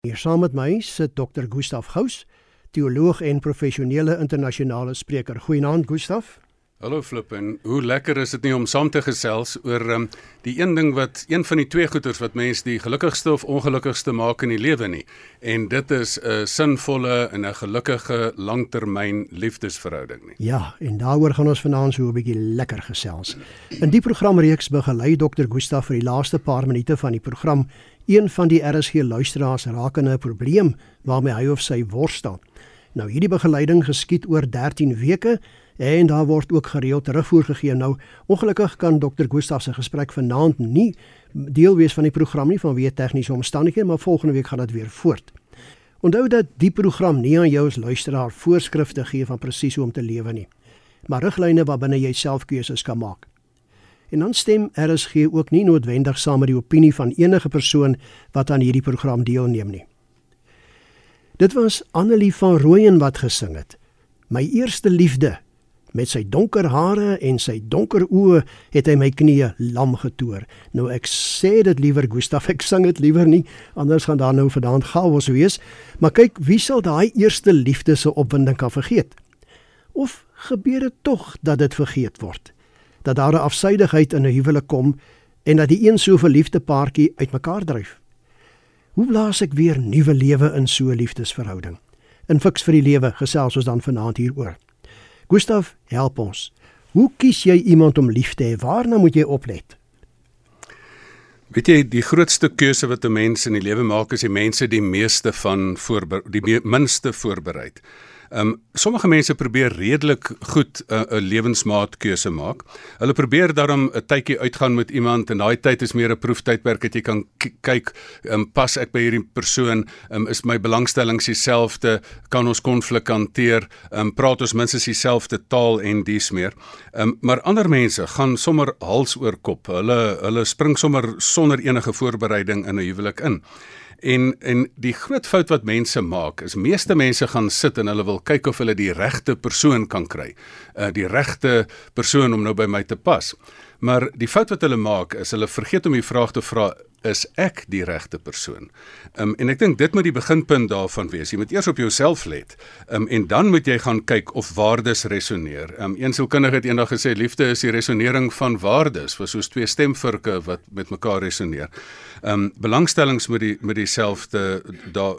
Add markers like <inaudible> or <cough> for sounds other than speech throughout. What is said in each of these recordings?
Hier saam met my sit Dr. Gustaf Gous, teoloog en professionele internasionale spreker. Goeienaand Gustaf. Hallo Flip en hoe lekker is dit nie om saam te gesels oor um, die een ding wat een van die twee goeters wat mense die gelukkigste of ongelukkigste maak in die lewe nie en dit is 'n sinvolle en 'n gelukkige langtermyn liefdesverhouding nie. Ja, en daaroor gaan ons vanaand so 'n bietjie lekker gesels. In die programreeks begelei Dr. Gustaf vir die laaste paar minute van die program een van die RSG luisteraars rakende 'n probleem waarmee hy of sy worstel. Nou hierdie begeleiding geskied oor 13 weke en daar word ook gereeld terugvoer gegee. Nou ongelukkig kan Dr. Gustaf se gesprek vanaand nie deel wees van die program nie vanweë tegniese omstandighede, maar volgende week gaan dit weer voort. Onthou dat die program nie aan jou as luisteraar voorskrifte gee van presies hoe om te lewe nie, maar riglyne waarbinne jy self keuses kan maak. En dan stem RSG ook nie noodwendig saam met die opinie van enige persoon wat aan hierdie program deelneem nie. Dit was Annelie van Rooyen wat gesing het. My eerste liefde met sy donker hare en sy donker oë het hy my knieë lam getoer. Nou ek sê dit liewer Gustaf, ek sing dit liewer nie, anders gaan daar nou vandaan chaos wees. Maar kyk, wie sal daai eerste liefde se opwinding kan vergeet? Of gebeur dit tog dat dit vergeet word? Dat daar 'n afsydigheid in 'n huwelik kom en dat die een so verliefde paartjie uitmekaar dryf? Hoe blaas ek weer nuwe lewe in so 'n liefdesverhouding? In fiks vir die lewe gesels ons dan vanaand hieroor. Gustav, help ons. Hoe kies jy iemand om lief te hê? Waarna moet jy oplet? Weet jy, die grootste keuse wat 'n mens in die lewe maak is die mense die meeste van voor die minste voorberei. Ehm um, sommige mense probeer redelik goed 'n uh, lewensmaat keuse maak. Hulle probeer daarom 'n tydjie uitgaan met iemand en daai tyd is meer 'n proeftydperk dat jy kan kyk, ehm um, pas ek by hierdie persoon, ehm um, is my belangstellings dieselfde, kan ons konflik hanteer, ehm um, praat ons minstens dieselfde taal en dies meer. Ehm um, maar ander mense gaan sommer hals oor kop. Hulle hulle spring sommer sonder enige voorbereiding in 'n huwelik in. En en die groot fout wat mense maak is meeste mense gaan sit en hulle wil kyk of hulle die regte persoon kan kry. Uh die regte persoon om nou by my te pas. Maar die fout wat hulle maak is hulle vergeet om die vraag te vra is ek die regte persoon? Um, en ek dink dit moet die beginpunt daarvan wees. Jy moet eers op jouself let. Um, en dan moet jy gaan kyk of waardes resoneer. Um, een sielkundige het eendag gesê liefde is die resonering van waardes, was soos twee stemvirke wat met mekaar resoneer. Ehm um, belangstellings moet die met dieselfde daar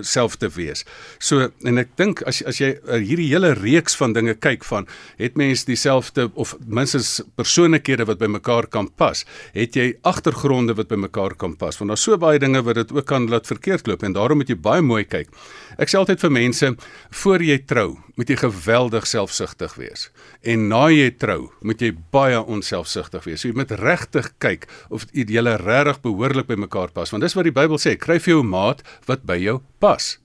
selfde wees. So en ek dink as as jy uh, hierdie hele reeks van dinge kyk van het mense dieselfde of minstens persoonlikhede wat by mekaar kan pas, het jy agtergronde wat by mekaar kan pas. Want daar's so baie dinge wat dit ook kan laat verkeerd loop en daarom moet jy baie mooi kyk. Ek sê altyd vir mense voor jy trou, moet jy geweldig selfsugtig wees. En na jy trou, moet jy baie onselfsugtig wees. So jy moet regtig kyk of jy julle regtig behoorlik by mekaar pas, want dis wat die Bybel sê, kry vir jou maat wat by jou pas.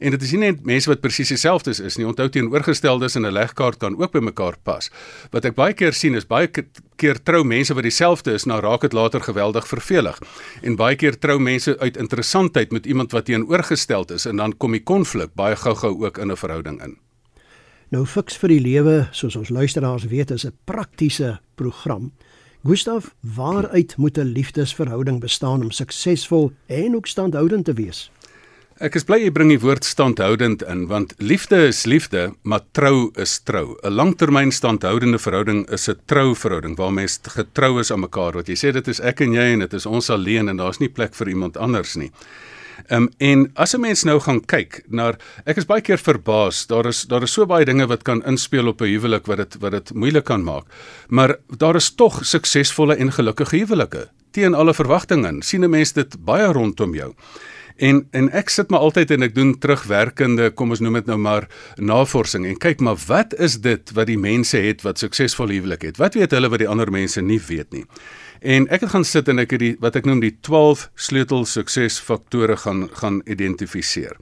En dit is nie net mense wat presies dieselfde is nie. Onthou teenoorgesteldes in 'n legkaart kan ook by mekaar pas. Wat ek baie keer sien is baie keer trou mense wat dieselfde is, nou raak dit later geweldig vervelig. En baie keer trou mense uit interessantheid met iemand wat teenoorgesteld is en dan kom die konflik baie gou-gou ook in 'n verhouding in. Nou fiks vir die lewe, soos ons luisteraars weet, is 'n praktiese program. Gustav, waaruit moet 'n liefdesverhouding bestaan om suksesvol en ook standhoudend te wees? Ek is bly jy bring die woord standhoudend in want liefde is liefde, maar trou is trou. 'n Langtermyn standhoudende verhouding is 'n trou verhouding waar mense getrou is aan mekaar. Wat jy sê dit is ek en jy en dit is ons alleen en daar's nie plek vir iemand anders nie. Ehm um, en as 'n mens nou gaan kyk na ek is baie keer verbaas. Daar is daar is so baie dinge wat kan inspel op 'n huwelik wat dit wat dit moeilik kan maak. Maar daar is tog suksesvolle en gelukkige huwelike teen alle verwagtinge. sien 'n mens dit baie rondom jou. En en ek sit maar altyd en ek doen terugwerkende, kom ons noem dit nou maar navorsing en kyk maar wat is dit wat die mense het wat suksesvol huwelik het? Wat weet hulle wat die ander mense nie weet nie? En ek het gaan sit en ek het die wat ek noem die 12 sleutel suksesfaktore gaan gaan identifiseer.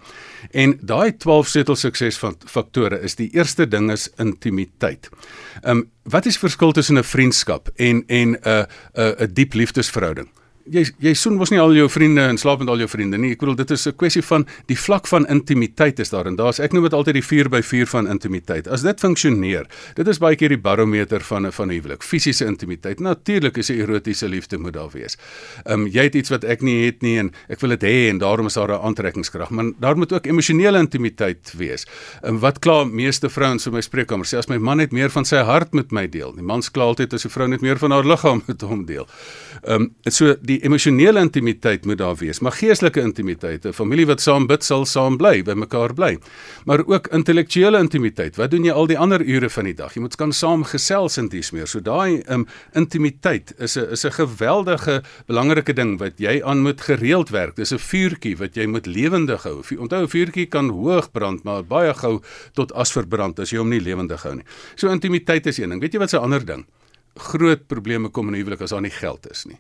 En daai 12 sleutel suksesfaktore is die eerste ding is intimiteit. Um, wat is verskil tussen 'n vriendskap en en 'n 'n 'n diep liefdesverhouding? Jy jy soen mos nie al jou vriende en slaap met al jou vriende nie. Ek bedoel dit is 'n kwessie van die vlak van intimiteit is daar en daar's ek noem dit altyd die 4 by 4 van intimiteit. As dit funksioneer, dit is baie keer die barometer van 'n van 'n huwelik. Fisiese intimiteit. Natuurlik is 'n erotiese liefde moet daar wees. Ehm um, jy het iets wat ek nie het nie en ek wil dit hê en daarom is daar 'n aantrekkingskrag, maar daar moet ook emosionele intimiteit wees. Ehm um, wat kla meeste vrouens in my spreekkamer sê as my man net meer van sy hart met my deel. Die man kla altyd as 'n vrou net meer van haar liggaam met hom deel. Ehm um, so die emosionele intimiteit moet daar wees, maar geestelike intimiteit, 'n familie wat saam bid sal saam bly, by mekaar bly. Maar ook intellektuele intimiteit. Wat doen jy al die ander ure van die dag? Jy moet kan saam gesels in dies meer. So daai um, intimiteit is 'n is 'n geweldige belangrike ding wat jy aan moet gereeld werk. Dis 'n vuurtjie wat jy moet lewendig hou. Onthou 'n vuurtjie kan hoog brand, maar baie gou tot as verbrand as jy hom nie lewendig hou nie. So intimiteit is een ding. Weet jy wat 'n ander ding? Groot probleme kom in huwelik as daar nie geld is nie.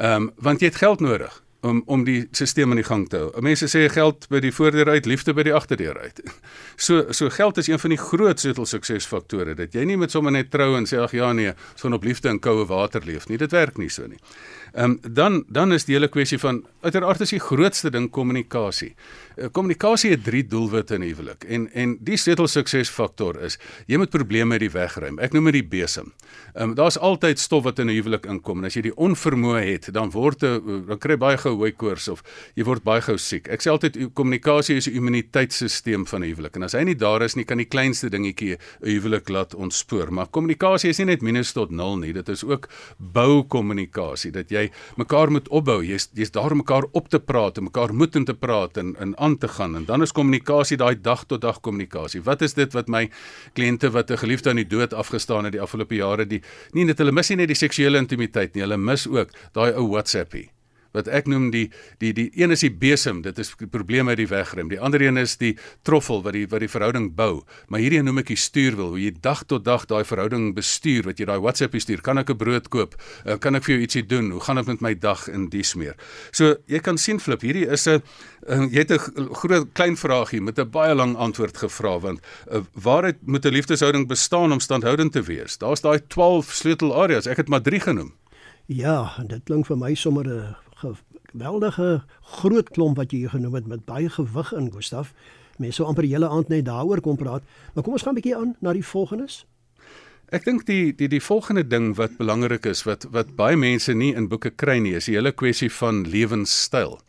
Ehm um, want jy het geld nodig om om die stelsel aan die gang te hou. Mense sê geld by die voordeur uit, liefde by die agterdeur uit. <laughs> So so geld is een van die groot sleutel suksesfaktore dat jy nie met sommer net trou en sê ag ja nee, ons gaan op liefde en koue water leef nie. Dit werk nie so nie. Ehm um, dan dan is die hele kwessie van uiteraard is die grootste ding kommunikasie. Uh, kommunikasie het drie doelwitte in huwelik en en die sleutel suksesfaktor is jy moet probleme uit die weg ruim. Ek noem dit die besem. Ehm um, daar's altyd stof wat in 'n huwelik inkom en as jy die onvermoë het, dan word 'n dan kry baie gou hoë koors of jy word baie gou siek. Ek sê altyd kommunikasie is 'n immuniteitstelsel van 'n huwelik en as hy nie daar is nie, kan die kleinste dingetjie 'n huwelik laat ontspoor. Maar kommunikasie is nie net minus tot 0 nie, dit is ook bou kommunikasie dat jy jy mekaar moet opbou. Jy's jy's daar om mekaar op te praat en mekaar moet in te praat en en aan te gaan. En dan is kommunikasie daai dag tot dag kommunikasie. Wat is dit wat my kliënte wat 'n geliefde aan die dood afgestaan het die afgelope jare die nie net hulle mis nie net die seksuele intimiteit nie, hulle mis ook daai ou WhatsAppie wat ek noem die die die een is die besem, dit is die probleme uit die wegrem. Die ander een is die troffel wat die wat die verhouding bou. Maar hierdie noem ek die stuurwiel, hoe jy dag tot dag daai verhouding bestuur, wat jy daai WhatsApp stuur. Kan ek 'n brood koop? Uh, kan ek vir jou ietsie doen? Hoe gaan dit met my dag in dies meer? So jy kan sien flip, hierdie is 'n uh, jy het 'n groot klein vraagie met 'n baie lang antwoord gevra want uh, waaruit moet 'n liefdeshouding bestaan om standhoudend te wees? Daar's daai 12 sleutelareas. Ek het maar 3 genoem. Ja, dit klink vir my sommer 'n geweldige groot klomp wat jy hier genoem het met baie gewig in Gustaf. Mense sou amper hele aand net daaroor kom praat. Maar kom ons gaan 'n bietjie aan na die volgendes. Ek dink die die die volgende ding wat belangrik is wat wat baie mense nie in boeke kry nie, is die hele kwessie van lewenstyl.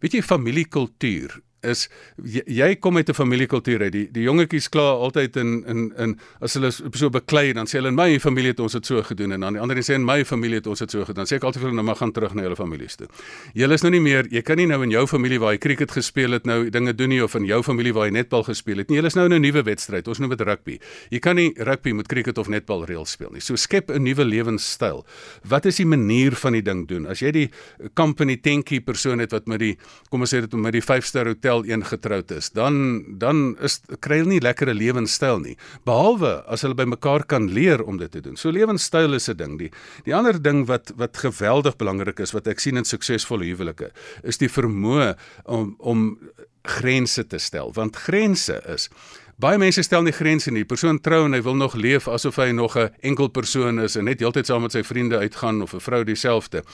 Weet jy familiekultuur is jy, jy kom met 'n familiekultuur uit. Die die jongetjies kla altyd in in in as hulle so beklei dan sê hulle in my familie het ons dit so gedoen en dan die ander sê in my familie het ons dit so gedoen. Dan sê ek altyd vir hulle nou maar gaan terug na julle families toe. Julle is nou nie meer, jy kan nie nou in jou familie waar jy cricket gespeel het nou dinge doen nie of in jou familie waar jy netbal gespeel het nie. Julle is nou in 'n nuwe wedstryd. Ons noem dit rugby. Jy kan nie rugby met cricket of netbal reëls speel nie. So skep 'n nuwe lewenstyl. Wat is die manier van die ding doen? As jy die company tenkie persoon het wat met die kom ons sê dit met die 5-ster hotel hotel een getroud is, dan dan is kry hulle nie lekkere lewenstyl nie. Behalwe as hulle by mekaar kan leer om dit te doen. So lewenstyl is 'n ding. Die die ander ding wat wat geweldig belangrik is wat ek sien in suksesvolle huwelike, is die vermoë om om grense te stel. Want grense is Baie mense stel nie grense nie. Persoon trou en hy wil nog leef asof hy nog 'n enkel persoon is en net heeltyd saam met sy vriende uitgaan of 'n vrou dieselfde.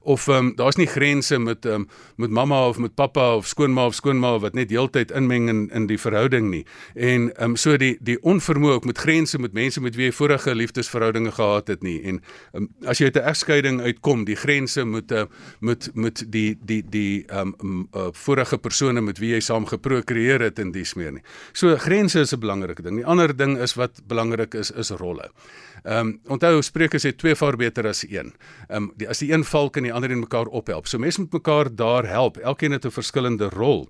Of ehm um, daar's nie grense met ehm um, met mamma of met pappa of skoonma of skoonma wat net heeltyd inmeng in in die verhouding nie. En ehm um, so die die onvermoë ook met grense met mense met wie jy vorige liefdesverhoudinge gehad het nie. En um, as jy uit 'n egskeiding uitkom, die grense moet uh, moet moet die die die ehm um, uh, vorige persone met wie jy saam geprokreëer het in dies meer nie. So grense mense is 'n belangrike ding. Die ander ding is wat belangrik is is rolle. Ehm um, onthou Spreuke sê twee vaar beter as een. Ehm um, as die een val kan die ander een mekaar ophelp. So mense moet mekaar daar help. Elkeen het 'n verskillende rol.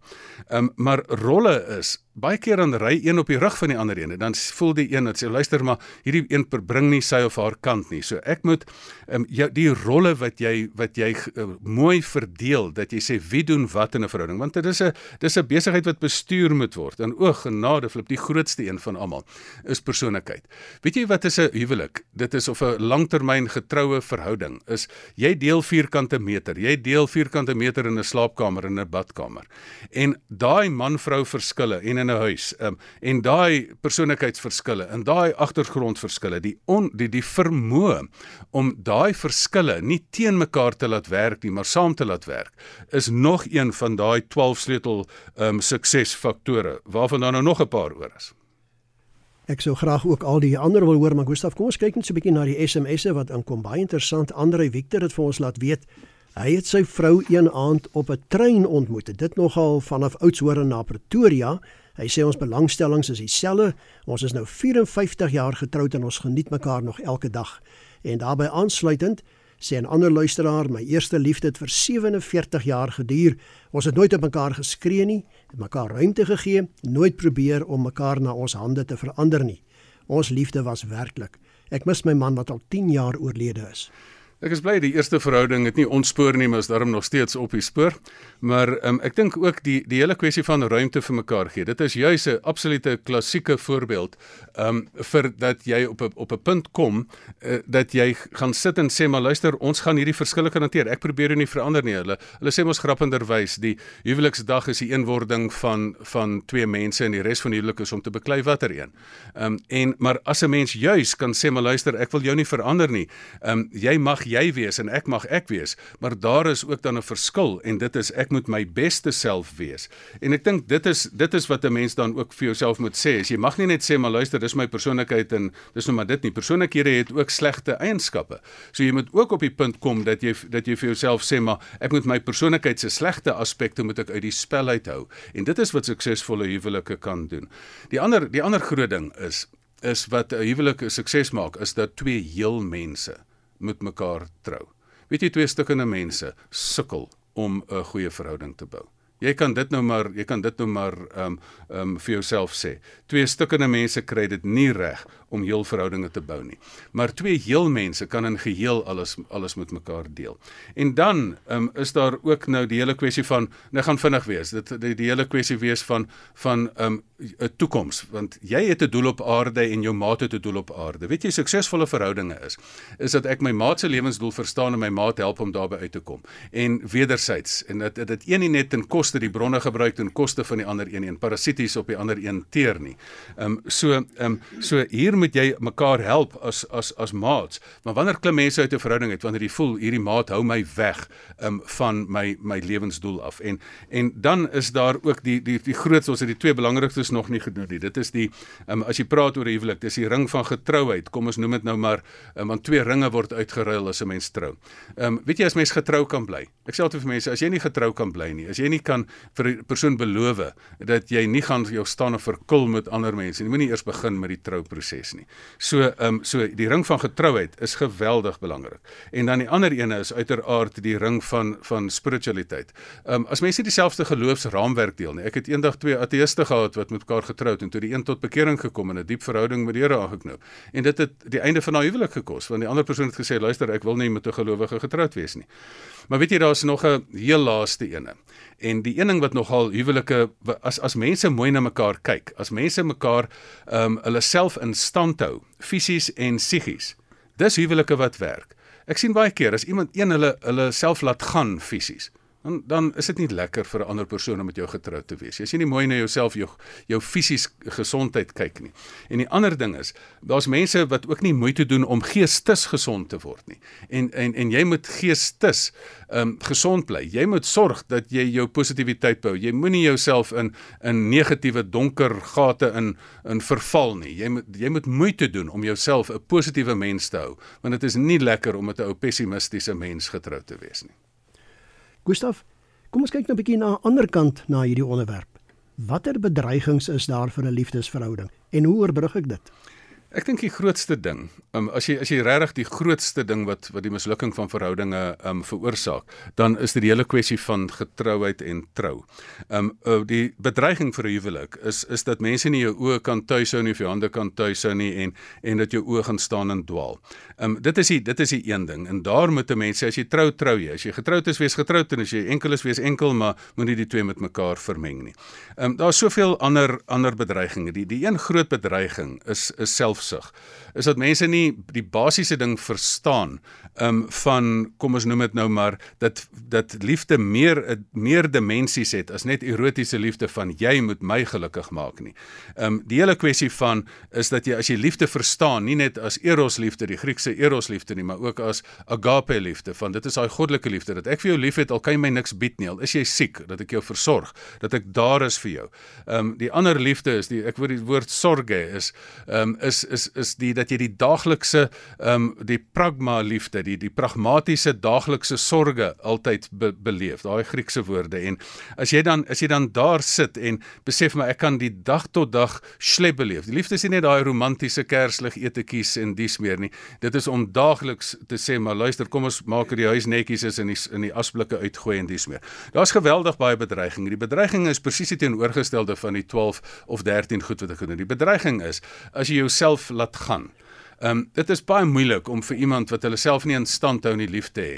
Ehm um, maar rolle is baie keer dan ry een op die rug van die ander een en dan voel die een dat sê luister maar hierdie een bring nie sy of haar kant nie. So ek moet um, jou die rolle wat jy wat jy uh, mooi verdeel dat jy sê wie doen wat in 'n verhouding want dit is 'n dis 'n besigheid wat bestuur moet word. En o genade flip die grootste een van almal is persoonlikheid. Weet jy wat is 'n huwelik? Dit is of 'n langtermyn getroue verhouding is jy deel vierkante meter. Jy deel vierkante meter in 'n slaapkamer en 'n badkamer. En daai man vrou verskille en in 'n huis. Um, en daai persoonlikheidsverskille en daai agtergrondverskille, die on, die die vermoë om daai verskille nie teen mekaar te laat werk nie, maar saam te laat werk, is nog een van daai 12 sleutel um suksesfaktore waarvan daar nou nog 'n paar oor is. Ek sou graag ook al die ander wil hoor, maar Gustaf, kom ons kyk net so 'n bietjie na die SMS'e wat inkom. Baie interessant. Andre Victor het vir ons laat weet hy het sy vrou een aand op 'n trein ontmoet. Dit nogal vanaf Oudtshoorn na Pretoria. Hy sê ons belangstellings is dieselfde. Ons is nou 54 jaar getroud en ons geniet mekaar nog elke dag. En daarbey aansluitend sê 'n ander luisteraar, my eerste liefde het vir 47 jaar geduur. Ons het nooit op mekaar geskree nie, het mekaar ruimte gegee, nooit probeer om mekaar na ons hande te verander nie. Ons liefde was werklik. Ek mis my man wat al 10 jaar oorlede is. Ek is bly die eerste verhouding het nie ontspoor nie, maar is daarom nog steeds op die spoor. Maar um, ek dink ook die die hele kwessie van ruimte vir mekaar gee. Dit is juis 'n absolute klassieke voorbeeld um vir dat jy op 'n op 'n punt kom uh, dat jy gaan sit en sê maar luister, ons gaan hierdie verskille kan hanteer. Ek probeer jou nie verander nie. Hulle hulle sê mos grappenderwys, die huweliksdag is die eenwording van van twee mense en die res van die huwelik is om te beklei watter een. Um en maar as 'n mens juis kan sê maar luister, ek wil jou nie verander nie. Um jy mag jy wees en ek mag ek wees, maar daar is ook dan 'n verskil en dit is ek moet my beste self wees. En ek dink dit is dit is wat 'n mens dan ook vir jouself moet sê. As jy mag nie net sê maar luister, dis my persoonlikheid en dis nou maar dit nie. Persoonlikhede het ook slegte eienskappe. So jy moet ook op die punt kom dat jy dat jy vir jouself sê maar ek moet my persoonlikheid se slegte aspekte moet ek uit die spel uithou. En dit is wat suksesvolle huwelike kan doen. Die ander die ander groot ding is is wat 'n huwelik sukses maak is dat twee heel mense met mekaar trou. Weet jy twee stukkende mense sukkel om 'n goeie verhouding te bou. Jy kan dit nou maar jy kan dit nou maar ehm um, ehm um, vir jouself sê. Twee stukkende mense kry dit nie reg om heel verhoudinge te bou nie. Maar twee heel mense kan in geheel alles alles met mekaar deel. En dan um, is daar ook nou die hele kwessie van nou gaan vinnig wees. Dit die, die hele kwessie wees van van 'n um, 'n toekoms want jy het 'n doel op aarde en jou maat het 'n doel op aarde. Weet jy suksesvolle verhoudinge is is dat ek my maat se lewensdoel verstaan en my maat help om daarby uit te kom. En wederzijds en dat dit een nie net ten koste die bronne gebruik ten koste van die ander een en parasities op die ander een teer nie. Ehm um, so ehm um, so hier moet jy mekaar help as as as maats. Maar wanneer klim mense uit 'n verhouding uit wanneer jy voel hierdie maat hou my weg um, van my my lewensdoel af. En en dan is daar ook die die die grootste ons het die twee belangrikstes nog nie genoem nie. Dit is die um, as jy praat oor huwelik, dis die ring van getrouheid. Kom ons noem dit nou maar um, want twee ringe word uitgeruil as 'n mens trou. Ehm um, weet jy as mens getrou kan bly. Ek sê altyd vir mense as jy nie getrou kan bly nie, as jy nie kan vir 'n persoon beloof dat jy nie gaan jou staan of verkil met ander mense nie. Jy moenie eers begin met die trouproses nie. So ehm um, so die ring van getrouheid is geweldig belangrik. En dan die ander ene is uiteraard die ring van van spiritualiteit. Ehm um, as mense dieselfde geloofsraamwerk deel nie. Ek het eendag twee ateëste gehad wat met mekaar getroud en toe die een tot bekering gekom en 'n diep verhouding met die Here aangeknoop. En dit het die einde van haar huwelik gekos want die ander persoon het gesê luister ek wil nie met 'n gelowige getroud wees nie. Maar weet jy daar's nog 'n heel laaste ene. En die een ding wat nogal huwelike as as mense mooi na mekaar kyk, as mense mekaar ehm um, hulle self in stand hou, fisies en psigies. Dis huwelike wat werk. Ek sien baie keer as iemand een hulle hulle self laat gaan fisies dan dan is dit nie lekker vir 'n ander persoon om met jou getroud te wees. Jy sien nie mooi na jouself jou jou fisies gesondheid kyk nie. En die ander ding is, daar's mense wat ook nie moeite doen om geestes gesond te word nie. En en en jy moet geestes ehm um, gesond bly. Jy moet sorg dat jy jou positiwiteit bou. Jy moenie jouself in in negatiewe donker gate in in verval nie. Jy moet jy moet moeite doen om jouself 'n positiewe mens te hou, want dit is nie lekker om met 'n ou pessimistiese mens getroud te wees nie. Gustaf, kom ons kyk nou 'n bietjie na 'n ander kant na hierdie onderwerp. Watter bedreigings is daar vir 'n liefdesverhouding en hoe oorbrug ek dit? Ek dink die grootste ding, um, as jy as jy regtig die grootste ding wat wat die mislukking van verhoudinge um veroorsaak, dan is dit die hele kwessie van getrouheid en trou. Um uh, die bedreiging vir 'n huwelik is is dat mense nie jou oë kan tuishou nie of jou hande kan tuishou nie en en dat jou oë gaan staan en dwaal. Um dit is die dit is die een ding en daar moet 'n mens sê as jy trou trou jy, as jy getroud is wees getroud en as jy enkel is wees enkel, maar moenie die twee met mekaar vermeng nie. Um daar's soveel ander ander bedreigings. Die die een groot bedreiging is is self selfsug is dat mense nie die basiese ding verstaan um van kom ons noem dit nou maar dat dat liefde meer meer dimensies het as net erotiese liefde van jy moet my gelukkig maak nie. Um die hele kwessie van is dat jy as jy liefde verstaan nie net as eros liefde die Griekse eros liefde nie maar ook as agape liefde van dit is daai goddelike liefde dat ek vir jou liefhet al kan jy my niks bied nie al is jy siek dat ek jou versorg dat ek daar is vir jou. Um die ander liefde is die ek word die woord sorge is um is is is die dat jy die daaglikse um die pragma liefde die die pragmatiese daaglikse sorge altyd be, beleef daai Griekse woorde. En as jy dan as jy dan daar sit en besef maar ek kan die dag tot dag slep beleef. Die liefde is nie net daai romantiese kerslig etetjies en dies meer nie. Dit is om daagliks te sê maar luister kom ons maak dat die huis netjies is en die in die asblikke uitgooi en dies meer. Daar's geweldig baie bedreiging. Die bedreiging is presies teenoorgestelde van die 12 of 13 goed wat ek genoem die bedreiging is as jy jouself laat gaan Ehm um, dit is baie moeilik om vir iemand wat hulle self nie in stand hou nie lief te hê.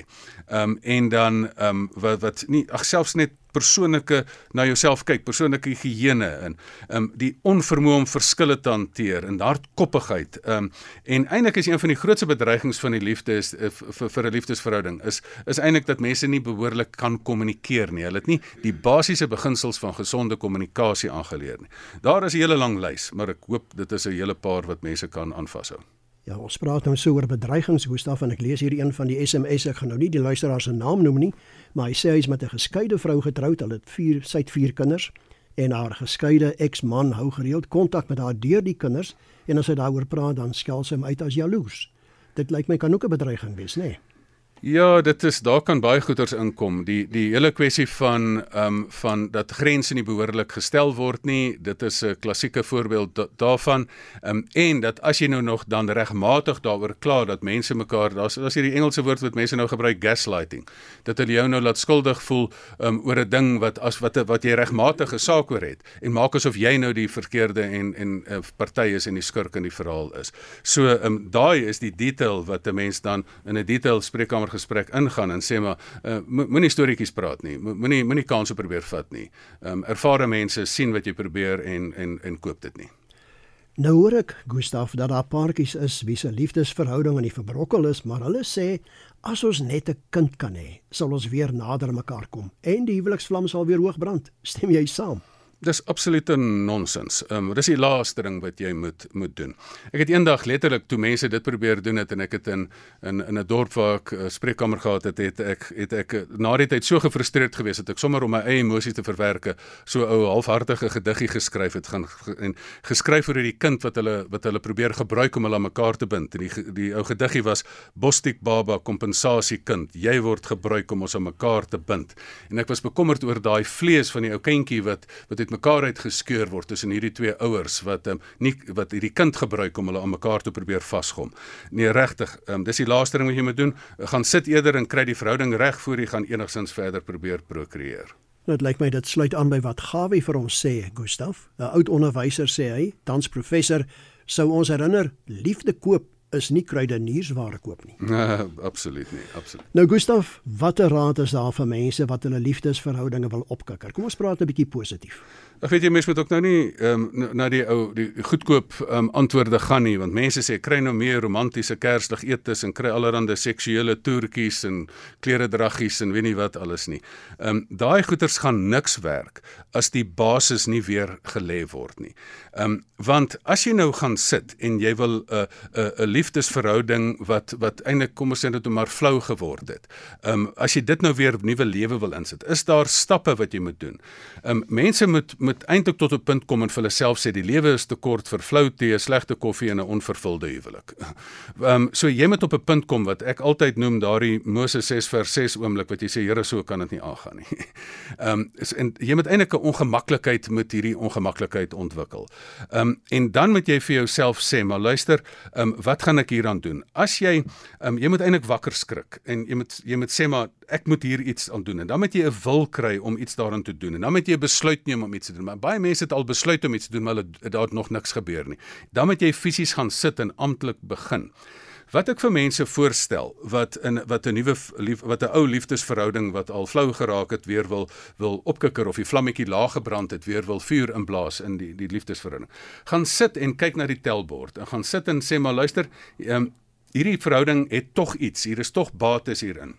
Ehm um, en dan ehm um, wat wat nie ag selfs net persoonlike na jouself kyk, persoonlike higiëne en ehm um, die onvermoë om verskille te hanteer en hardkoppigheid. Ehm um, en eintlik is een van die grootste bedreigings van die liefde is uh, vir vir 'n liefdesverhouding is is eintlik dat mense nie behoorlik kan kommunikeer nie. Hulle het nie die basiese beginsels van gesonde kommunikasie aangeleer nie. Daar is 'n hele lang lys, maar ek hoop dit is 'n hele paar wat mense kan aanvashou. Ja, ons praat nou so oor bedreigings, Gustaf, en ek lees hier een van die SMS. Ek gaan nou nie die luisteraar se naam noem nie, maar hy sê hy is met 'n geskeide vrou getroud. Hulle het 4 sy het 4 kinders en haar geskeide eksman hou gereeld kontak met haar deur die kinders en as hy daaroor praat, dan skel sy hom uit as jaloers. Dit lyk my kan ook 'n bedreiging wees, nê? Nee? Ja, dit is daar kan baie goeters inkom. Die die hele kwessie van ehm um, van dat grense nie behoorlik gestel word nie, dit is 'n klassieke voorbeeld da daarvan. Ehm um, en dat as jy nou nog dan regmatig daaroor kla dat mense mekaar, daar's daar's hierdie Engelse woord wat mense nou gebruik gaslighting, dat hulle jou nou laat skuldig voel ehm um, oor 'n ding wat as wat wat jy regmatige saak oor het en maak asof jy nou die verkeerde en en uh, party is en die skurk in die verhaal is. So ehm um, daai is die detail wat 'n mens dan in 'n detail spreekkamer gesprek ingaan en sê maar uh, moenie storieetjies praat nie. Moenie moenie kanse probeer vat nie. Ehm um, ervare mense sien wat jy probeer en en en koop dit nie. Nou hoor ek Gustaf dat daar paartjies is wie se liefdesverhouding in die verbrokkel is, maar hulle sê as ons net 'n kind kan hê, sal ons weer nader mekaar kom en die huweliksvlam sal weer hoog brand. Stem jy saam? Dis absolute nonsens. Ehm um, dis die laaste ding wat jy moet moet doen. Ek het eendag letterlik toe mense dit probeer doen het en ek het in in in 'n dorp waar ek 'n uh, spreekkamer gehad het, het ek het ek uh, na die tyd so gefrustreerd gewees het ek sommer om my eie emosies te verwerke, so ou halfhartige gediggie geskryf het gaan en geskryf oor hierdie kind wat hulle wat hulle probeer gebruik om hulle aan mekaar te bind. En die die ou gediggie was Bostik baba kompensasie kind. Jy word gebruik om ons aan mekaar te bind. En ek was bekommerd oor daai vlees van die ou kindjie wat wat uitmekaar uitgeskeur word tussen hierdie twee ouers wat um, nie wat hierdie kind gebruik om hulle aan mekaar te probeer vasgom. Nee, regtig, um, dis die laaste ding wat jy moet doen. Gaan sit eerder en kry die verhouding reg voor jy gaan enigsins verder probeer prokreëer. Dit lyk my dit sluit aan by wat Gawie vir ons sê, Gustaf. 'n Oud onderwyser sê hy, tans professor, sou ons herinner, liefde koop is nie kruideniersware koop nie. Nee, <laughs> absoluut nie, absoluut. Nou Gustaf, watter raad is daar vir mense wat hulle liefdesverhoudinge wil opkikker? Kom ons praat 'n bietjie positief. Ek weet jy mense moet ook nou nie ehm um, na die ou die goedkoop ehm um, antwoorde gaan nie want mense sê kry nou meer romantiese kersdag etes en kry allerlei seksuele toertjies en klere draggies en weet nie wat alles nie. Ehm um, daai goeders gaan niks werk as die basis nie weer gelê word nie. Ehm um, want as jy nou gaan sit en jy wil 'n uh, 'n uh, 'n liefdesverhouding wat wat eintlik kom ons sê dit maar flou geword het. Ehm um, as jy dit nou weer nuwe lewe wil insit, is daar stappe wat jy moet doen. Ehm um, mense moet moet eintlik tot 'n punt kom en vir hulle self sê die lewe is te kort vir flou tee, slegte koffie en 'n onvervulde huwelik. <laughs> Ehm um, so jy moet op 'n punt kom wat ek altyd noem daardie Moses 6 vers 6 oomblik wat jy sê Here so kan dit nie aangaan nie. <laughs> Ehm um, en jy moet eintlik 'n ongemaklikheid met hierdie ongemaklikheid ontwikkel. Ehm um, en dan moet jy vir jouself sê, maar luister, ehm um, wat gaan ek hieraan doen? As jy ehm um, jy moet eintlik wakker skrik en jy moet jy moet sê maar ek moet hier iets aan doen en dan moet jy 'n wil kry om iets daaraan te doen en dan moet jy 'n besluit neem om iets te doen. Maar baie mense het al besluit om iets te doen, maar hulle daar het nog niks gebeur nie. Dan moet jy fisies gaan sit en amptelik begin. wat ek vir mense voorstel wat in wat 'n nuwe lief, wat 'n ou liefdesverhouding wat al flou geraak het weer wil wil opkikker of die vlammetjie laag gebrand het weer wil vuur inblaas in die die liefdesverhouding. Gaan sit en kyk na die telbord en gaan sit en sê maar luister, um, hierdie verhouding het tog iets, hier is tog bates hierin.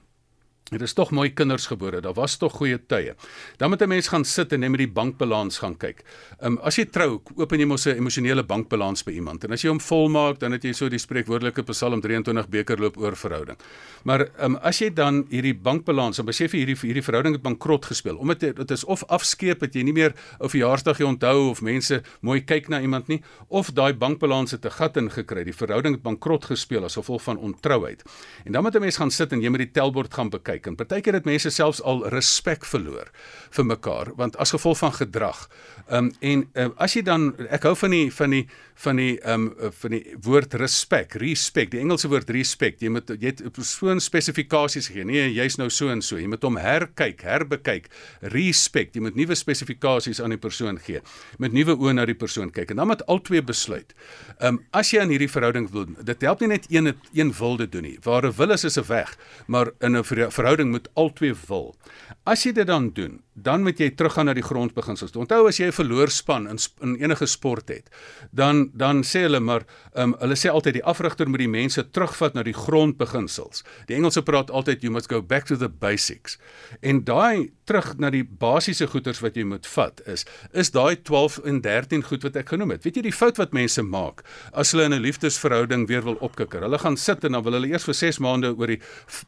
Dit is tog mooi kinders gebore. Daar was tog goeie tye. Dan moet 'n mens gaan sit en net met die bankbalans gaan kyk. Ehm um, as jy trou, open jy mos 'n emosionele bankbalans by iemand. En as jy hom volmaak, dan het jy so die spreekwoordelike Psalm 23 beker loop oor verhouding. Maar ehm um, as jy dan hierdie bankbalans, dan besef jy hierdie hierdie verhouding het bankrot gespeel. Omdat dit is of afskeep dat jy nie meer 'n verjaarsdag onthou of mense mooi kyk na iemand nie, of daai bankbalans het 'n gat ingekry. Die verhouding het bankrot gespeel as gevolg van ontrouheid. En dan moet 'n mens gaan sit en jy moet die telbord gaan bekyk kyk en partykeer het mense selfs al respek verloor vir mekaar want as gevolg van gedrag. Ehm um, en uh, as jy dan ek hou van die van die van die ehm um, van die woord respek, respect, die Engelse woord respect. Jy moet jy het persoon spesifikasies gegee. Nee, jy's nou so en so. Jy moet hom herkyk, herbekyk. Respect. Jy moet nuwe spesifikasies aan die persoon gee. Met nuwe oë na die persoon kyk en dan moet albei besluit. Ehm um, as jy aan hierdie verhouding wil, dit help nie net een een wil dit doen nie. Waar 'n wil is is 'n weg, maar in 'n verhouding moet albei wil. As jy dit dan doen, dan moet jy teruggaan na die grondbeginsels. Onthou as jy 'n verloorspan in in enige sport het, dan dan sê hulle maar um, hulle sê altyd die afrigter moet die mense terugvat na die grondbeginsels. Die Engelse praat altyd you must go back to the basics. En daai terug na die basiese goeders wat jy moet vat is is daai 12 en 13 goed wat ek genoem het. Weet jy die fout wat mense maak as hulle in 'n liefdesverhouding weer wil opkikker. Hulle gaan sit en dan wil hulle eers vir 6 maande oor die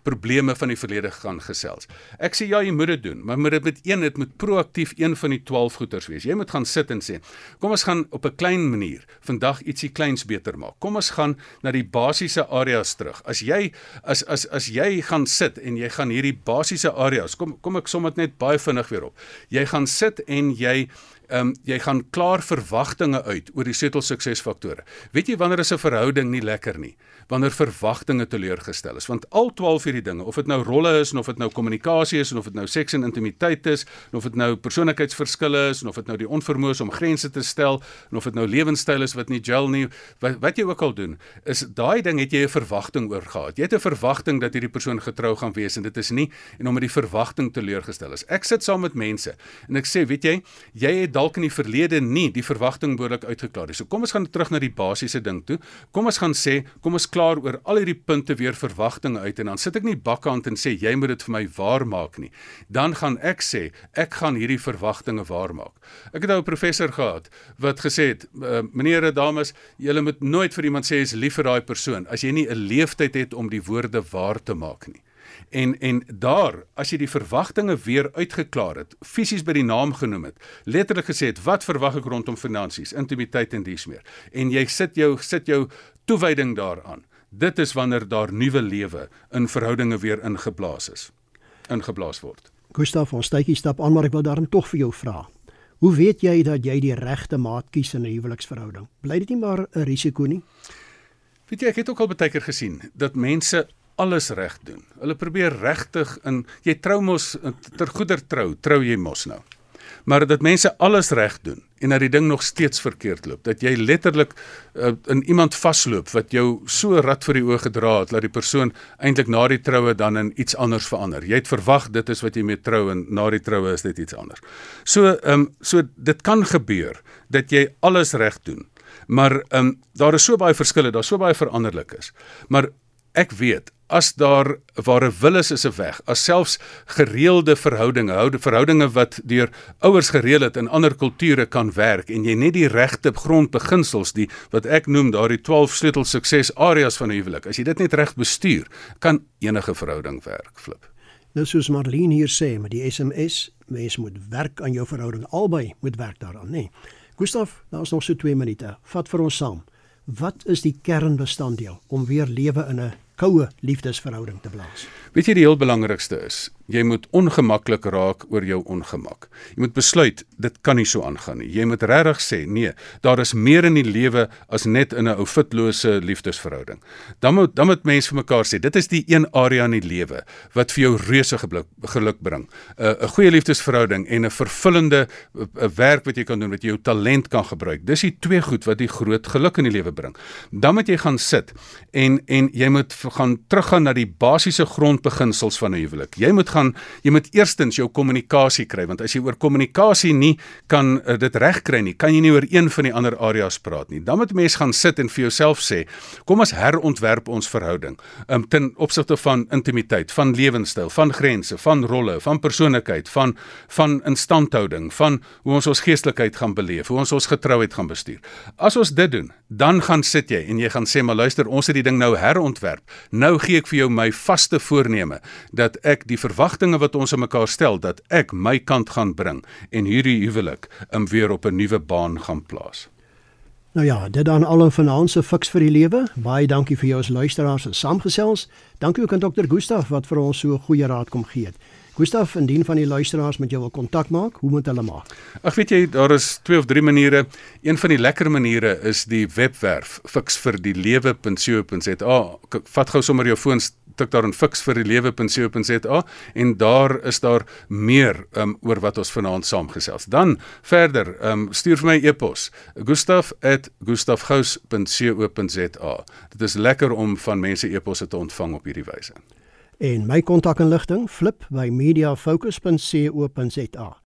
probleme van die verlede gaan gesels. Ek sê ja, jy moet dit doen, maar moet dit met een dit moet proaktief een van die 12 goeders wees. Jy moet gaan sit en sê, kom ons gaan op 'n klein manier vandag ietsie kleins beter maak. Kom ons gaan na die basiese areas terug. As jy as as as jy gaan sit en jy gaan hierdie basiese areas, kom kom ek som dit net baie vinnig weer op. Jy gaan sit en jy ehm um, jy gaan klaar verwagtinge uit oor die sleutel suksesfaktore. Weet jy wanneer is 'n verhouding nie lekker nie? Wanneer verwagtinge teleurgestel is. Want al 12 hierdie dinge, of dit nou rolle is en of dit nou kommunikasie is en of dit nou seks en intimiteit is, en of dit nou persoonlikheidsverskille is en of dit nou die onvermoë om grense te stel en of dit nou lewenstyl is wat nie gel nie, wat wat jy ook al doen, is daai ding het jy 'n verwagting oor gehad. Jy het 'n verwagting dat hierdie persoon getrou gaan wees en dit is nie en om met die verwagting teleurgestel is. Ek sit saam met mense en ek sê, weet jy, jy het dalk in die verlede nie die verwagting behoorlik uitgeklaar nie. So kom ons gaan terug na die basiese ding toe. Kom ons gaan sê, kom ons klaar oor al hierdie punte weer verwagtinge uit en dan sit ek nie bakkant en sê jy moet dit vir my waarmaak nie. Dan gaan ek sê, ek gaan hierdie verwagtinge waarmaak. Ek het nou 'n professor gehad wat gesê het, uh, meneer en dames, julle moet nooit vir iemand sê jy is lief vir daai persoon as jy nie 'n leeftyd het om die woorde waar te maak nie. En en daar, as jy die verwagtinge weer uitgeklaar het, fisies by die naam genoem het, letterlik gesê het wat verwag ek rondom finansies, intimiteit en dies meer. En jy sit jou sit jou toewyding daaraan. Dit is wanneer daar nuwe lewe in verhoudinge weer ingeblaas is. Ingeblaas word. Gustav, ons tydjie stap aan, maar ek wil daarom tog vir jou vra. Hoe weet jy dat jy die regte maat kies in 'n huweliksverhouding? Bly dit nie maar 'n risiko nie? Weet jy, ek het ook al baie keer gesien dat mense alles reg doen. Hulle probeer regtig in jy trou mos ter goeder trou, trou jy mos nou. Maar dat mense alles reg doen en dat die ding nog steeds verkeerd loop, dat jy letterlik uh, in iemand vasloop wat jou so rad vir die oë gedra het dat die persoon eintlik na die troue dan in iets anders verander. Jy het verwag dit is wat jy mee trou en na die troue is dit iets anders. So ehm um, so dit kan gebeur dat jy alles reg doen. Maar ehm um, daar is so baie verskille, daar's so baie veranderlik is. Maar ek weet as daar waar 'n wil is is 'n weg. As selfs gereelde verhoudinge, houde verhoudinge wat deur ouers gereël het in ander kulture kan werk en jy net die regte grondbeginsels die wat ek noem daardie 12 sleutel sukses areas van 'n huwelik. As jy dit net reg bestuur, kan enige verhouding werk, flip. Nou soos Marlene hier sê met die SMS, mens moet werk aan jou verhouding albei moet werk daaraan, nê. Nee. Gustaf, nou is nog so 2 minute. Vat vir ons saam. Wat is die kernbestanddeel om weer lewe in 'n koue liefdesverhouding te blaas. Weet jy die heel belangrikste is, Jy moet ongemaklik raak oor jou ongemak. Jy moet besluit dit kan nie so aangaan nie. Jy moet regtig sê nee, daar is meer in die lewe as net in 'n ou fitlose liefdesverhouding. Dan moet dan moet mense vir mekaar sê dit is die een area in die lewe wat vir jou reuse geluk bring. 'n 'n goeie liefdesverhouding en 'n vervullende 'n werk wat jy kan doen wat jy jou talent kan gebruik. Dis die twee goed wat die groot geluk in die lewe bring. Dan moet jy gaan sit en en jy moet gaan teruggaan na die basiese grondbeginsels van 'n huwelik. Jy moet gaan jy moet eerstens jou kommunikasie kry want as jy oor kommunikasie nie kan uh, dit regkry nie, kan jy nie oor een van die ander areas praat nie. Dan moet mens gaan sit en vir jouself sê, kom ons herontwerp ons verhouding um, ten opsigte van intimiteit, van lewenstyl, van grense, van rolle, van persoonlikheid, van van instandhouding, van hoe ons ons geestelikheid gaan beleef, hoe ons ons getrouheid gaan bestuur. As ons dit doen, dan gaan sit jy en jy gaan sê, "Maar luister, ons het die ding nou herontwerp. Nou gee ek vir jou my vaste voorneme dat ek die verwagtinge wat ons aan mekaar stel, dat ek my kant gaan bring en hierdie huwelik im weer op 'n nuwe baan gaan plaas." Nou ja, dit dan al 'n finansiële fiks vir die lewe. Baie dankie vir jou as luisteraars en saamgesels. Dankie ook aan Dr. Gustaf wat vir ons so 'n goeie raad kom gee. Gustaf, indien van die luisteraars met jou wil kontak maak, hoe moet hulle maak? Ag weet jy, daar is twee of drie maniere. Een van die lekker maniere is die webwerf fiksvirdielewe.co.za. Vat gou sommer jou foon tik daar in fiksvirdielewe.co.za en daar is daar meer um, oor wat ons vanaand saamgesels. Dan verder, um, stuur vir my e-pos gustaf@gustafgous.co.za. Dit is lekker om van mense e-posse te ontvang op hierdie wyse en my kontakinligting flip by mediafocus.co.za